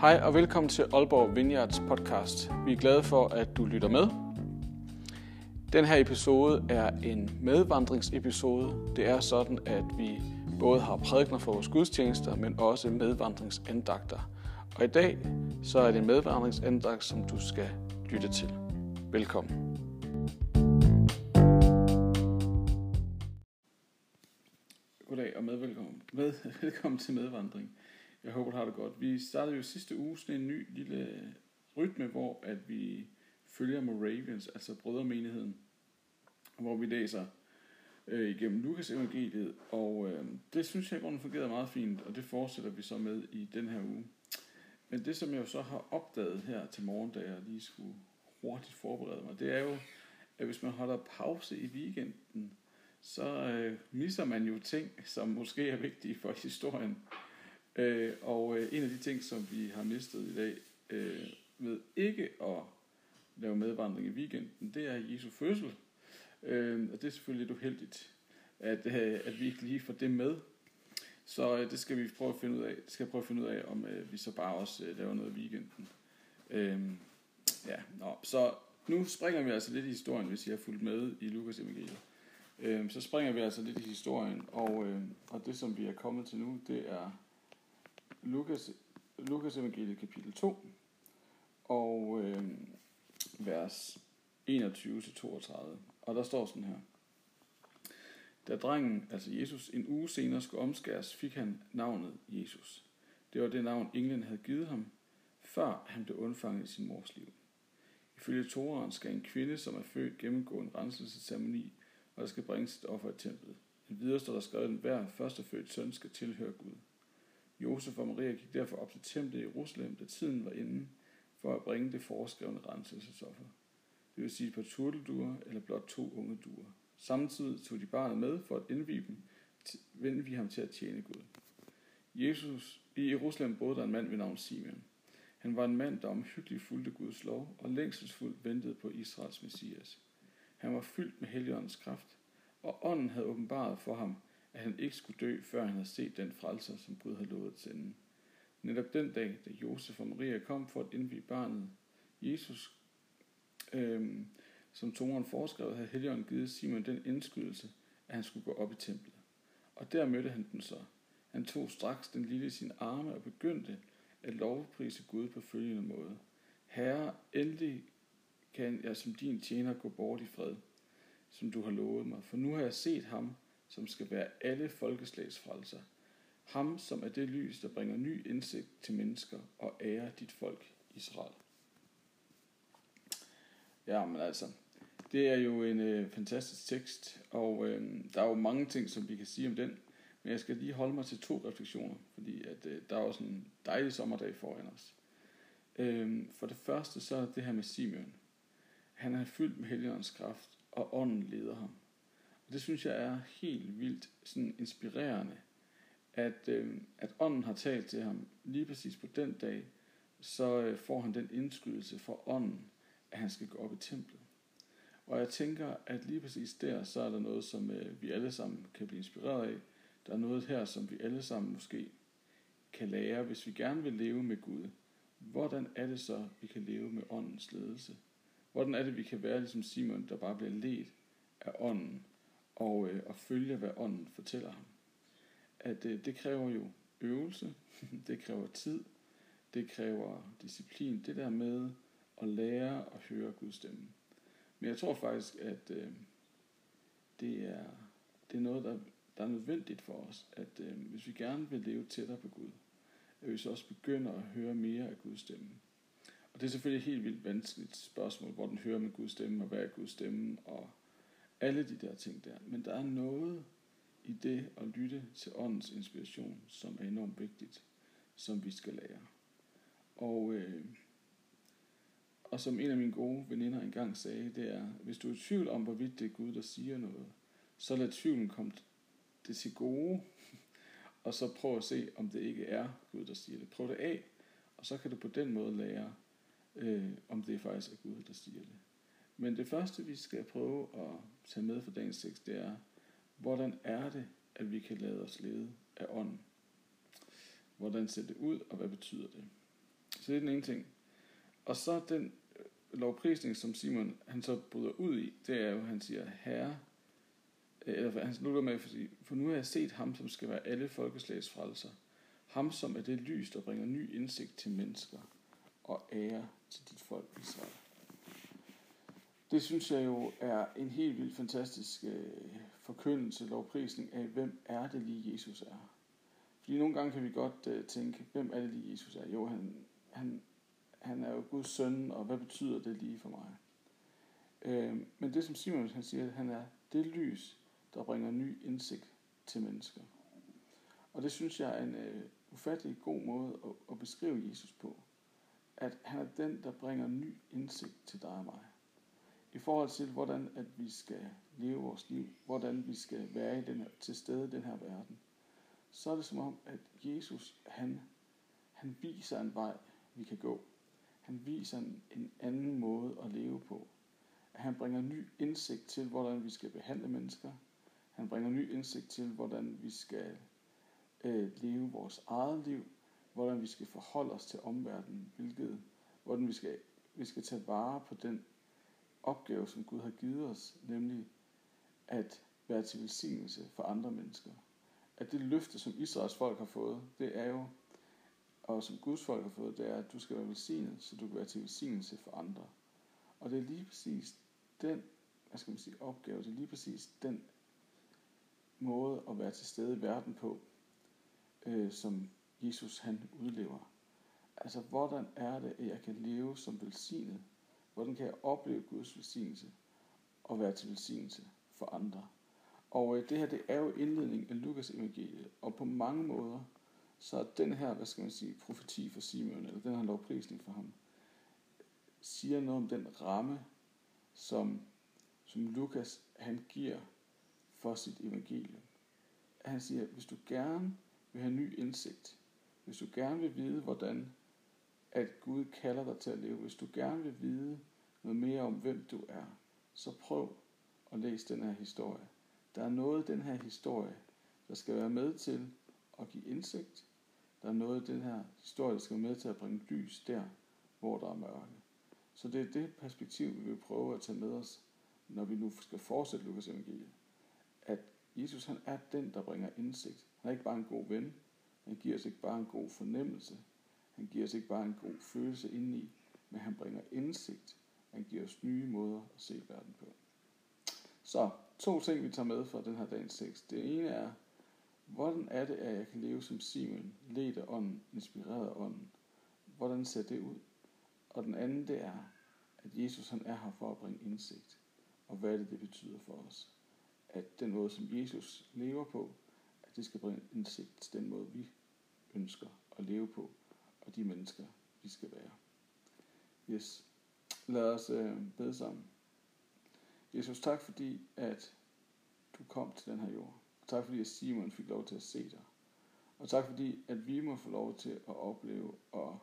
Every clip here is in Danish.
Hej og velkommen til Aalborg Vineyards podcast. Vi er glade for, at du lytter med. Den her episode er en medvandringsepisode. Det er sådan, at vi både har prædikner for vores gudstjenester, men også medvandringsandagter. Og i dag så er det en medvandringsandagt, som du skal lytte til. Velkommen. Goddag og medvelkommen. Med, velkommen til medvandring. Jeg håber, du har det godt. Vi startede jo sidste uge sådan en ny lille rytme, hvor at vi følger Moravians, altså brødremenigheden, hvor vi læser øh, igennem Lukas evangeliet, og øh, det synes jeg grunden fungerede meget fint, og det fortsætter vi så med i den her uge. Men det, som jeg jo så har opdaget her til morgen, da jeg lige skulle hurtigt forberede mig, det er jo, at hvis man holder pause i weekenden, så øh, misser man jo ting, som måske er vigtige for historien. Øh, og øh, en af de ting, som vi har mistet i dag, øh, med ikke at lave medvandring i weekenden, det er Jesu fødsel. Øh, og det er selvfølgelig lidt uheldigt, at, øh, at vi ikke lige får det med. Så øh, det skal vi prøve at finde ud af. Det skal jeg prøve at finde ud af, om øh, vi så bare også øh, laver noget i weekenden. Øh, ja, nå, så nu springer vi altså lidt i historien, hvis I har fulgt med i Lukas evangeliet. Øh, så springer vi altså lidt i historien, og, øh, og det som vi er kommet til nu, det er Lukas, Lukas evangeliet kapitel 2, og øh, vers 21-32. Og der står sådan her. Da drengen, altså Jesus, en uge senere skulle omskæres, fik han navnet Jesus. Det var det navn, englen havde givet ham, før han blev undfanget i sin mors liv. Ifølge Toraen skal en kvinde, som er født, gennemgå en renselsesceremoni, og der skal bringes et offer i templet. En videre står der skrevet, at hver førstefødt søn skal tilhøre Gud. Josef og Maria gik derfor op til templet i Jerusalem, da tiden var inde, for at bringe det foreskrevne renselsesoffer. Det vil sige et par turtelduer eller blot to unge duer. Samtidig tog de barnet med for at indvige, dem, indvige ham til at tjene Gud. Jesus, I Jerusalem boede der en mand ved navn Simeon. Han var en mand, der omhyggeligt fulgte Guds lov og længselsfuldt ventede på Israels Messias. Han var fyldt med Helligåndens kraft, og ånden havde åbenbaret for ham, at han ikke skulle dø, før han havde set den frelser, som Gud havde lovet at sende. Netop den dag, da Josef og Maria kom for at indvige barnet, Jesus, øhm, som Toren foreskrev, havde Helligånden givet Simon den indskydelse, at han skulle gå op i templet. Og der mødte han den så. Han tog straks den lille i sine arme og begyndte at lovprise Gud på følgende måde. Herre, endelig kan jeg som din tjener gå bort i fred, som du har lovet mig, for nu har jeg set ham, som skal være alle folkeslags frelser. Ham, som er det lys, der bringer ny indsigt til mennesker og ærer dit folk, Israel. Ja, men altså, det er jo en øh, fantastisk tekst, og øh, der er jo mange ting, som vi kan sige om den, men jeg skal lige holde mig til to refleksioner, fordi at, øh, der er også en dejlig sommerdag foran os. Øh, for det første så er det her med Simeon. Han er fyldt med heligåndens kraft, og ånden leder ham. Det synes jeg er helt vildt sådan inspirerende, at, øh, at ånden har talt til ham lige præcis på den dag, så øh, får han den indskydelse fra ånden, at han skal gå op i templet. Og jeg tænker, at lige præcis der, så er der noget, som øh, vi alle sammen kan blive inspireret af. Der er noget her, som vi alle sammen måske kan lære, hvis vi gerne vil leve med Gud. Hvordan er det så, vi kan leve med åndens ledelse? Hvordan er det, vi kan være ligesom Simon, der bare bliver ledt af ånden, og, øh, og følge, hvad ånden fortæller ham? At øh, det kræver jo øvelse, det kræver tid, det kræver disciplin, det der med at lære at høre Guds stemme. Men jeg tror faktisk, at øh, det, er, det er noget, der, der er nødvendigt for os, at øh, hvis vi gerne vil leve tættere på Gud, at vi så også begynder at høre mere af Guds stemme. Og det er selvfølgelig et helt vildt vanskeligt spørgsmål, hvor den hører med Guds stemme, og hvad er Guds stemme, og alle de der ting der. Men der er noget i det at lytte til åndens inspiration, som er enormt vigtigt, som vi skal lære. Og, øh, og som en af mine gode veninder engang sagde, det er, hvis du er i tvivl om, hvorvidt det er Gud, der siger noget, så lad tvivlen komme det til gode, og så prøv at se, om det ikke er Gud, der siger det. Prøv det af, og så kan du på den måde lære, øh, om det faktisk er Gud, der siger det. Men det første, vi skal prøve at tage med for dagens tekst, det er, hvordan er det, at vi kan lade os lede af ånden? Hvordan ser det ud, og hvad betyder det? Så det er den ene ting. Og så den lovprisning, som Simon han så bryder ud i, det er jo, han siger, Herre, øh, eller han slutter med, for, for nu har jeg set ham, som skal være alle folkeslags frelser. Ham, som er det lys, der bringer ny indsigt til mennesker og ære til dit folk Israel. Det synes jeg jo er en helt vildt fantastisk øh, forkyndelse, lovprisning af, hvem er det lige Jesus er. Fordi nogle gange kan vi godt øh, tænke, hvem er det lige Jesus er? Jo, han, han, han er jo Guds søn, og hvad betyder det lige for mig? Øh, men det som Simon han siger, han er det lys, der bringer ny indsigt til mennesker. Og det synes jeg er en øh, ufattelig god måde at, at beskrive Jesus på. At han er den, der bringer ny indsigt til dig og mig. I forhold til, hvordan at vi skal leve vores liv, hvordan vi skal være i den her, til stede i den her verden, så er det som om, at Jesus, han, han viser en vej, vi kan gå. Han viser en, en anden måde at leve på. At han bringer ny indsigt til, hvordan vi skal behandle mennesker. Han bringer ny indsigt til, hvordan vi skal øh, leve vores eget liv, hvordan vi skal forholde os til omverdenen, hvilket, hvordan vi skal, vi skal tage vare på den opgave, som Gud har givet os, nemlig at være til velsignelse for andre mennesker. At det løfte, som Israels folk har fået, det er jo, og som Guds folk har fået, det er, at du skal være velsignet, så du kan være til velsignelse for andre. Og det er lige præcis den, hvad skal man sige, opgave, det er lige præcis den måde at være til stede i verden på, øh, som Jesus han udlever. Altså, hvordan er det, at jeg kan leve som velsignet? Hvordan kan jeg opleve Guds velsignelse og være til velsignelse for andre? Og øh, det her, det er jo indledning af Lukas evangeliet, og på mange måder, så er den her, hvad skal man sige, profeti for Simon, eller den her lovprisning for ham, siger noget om den ramme, som, som Lukas han giver for sit evangelium. Han siger, hvis du gerne vil have ny indsigt, hvis du gerne vil vide, hvordan at Gud kalder dig til at leve, hvis du gerne vil vide noget mere om, hvem du er, så prøv at læse den her historie. Der er noget i den her historie, der skal være med til at give indsigt. Der er noget i den her historie, der skal være med til at bringe lys der, hvor der er mørke. Så det er det perspektiv, vi vil prøve at tage med os, når vi nu skal fortsætte Lukas evangeliet. At Jesus han er den, der bringer indsigt. Han er ikke bare en god ven. Han giver os ikke bare en god fornemmelse. Han giver os ikke bare en god følelse indeni, men han bringer indsigt. Han giver os nye måder at se verden på. Så to ting, vi tager med fra den her dagens tekst. Det ene er, hvordan er det, at jeg kan leve som Simon, ledt af ånden, inspireret af ånden? Hvordan ser det ud? Og den anden, det er, at Jesus han er her for at bringe indsigt. Og hvad det, det betyder for os. At den måde, som Jesus lever på, at det skal bringe indsigt til den måde, vi ønsker at leve på, og de mennesker, vi skal være. Yes. Lad os øh, bede sammen. Jesus, tak fordi, at du kom til den her jord. Tak fordi, at Simon fik lov til at se dig. Og tak fordi, at vi må få lov til at opleve og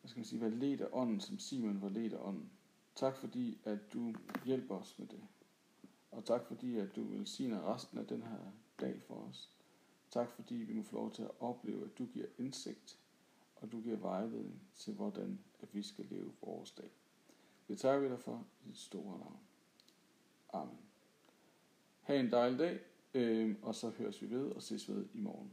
hvad skal man sige, være ledt af ånden, som Simon var ledt af ånden. Tak fordi, at du hjælper os med det. Og tak fordi, at du vil sige resten af den her dag for os. Tak fordi, vi må få lov til at opleve, at du giver indsigt, og du giver vejledning til, hvordan at vi skal leve vores dag. Det takker vi dig for i dit store navn. Amen. Ha' en dejlig dag, øh, og så høres vi ved og ses ved i morgen.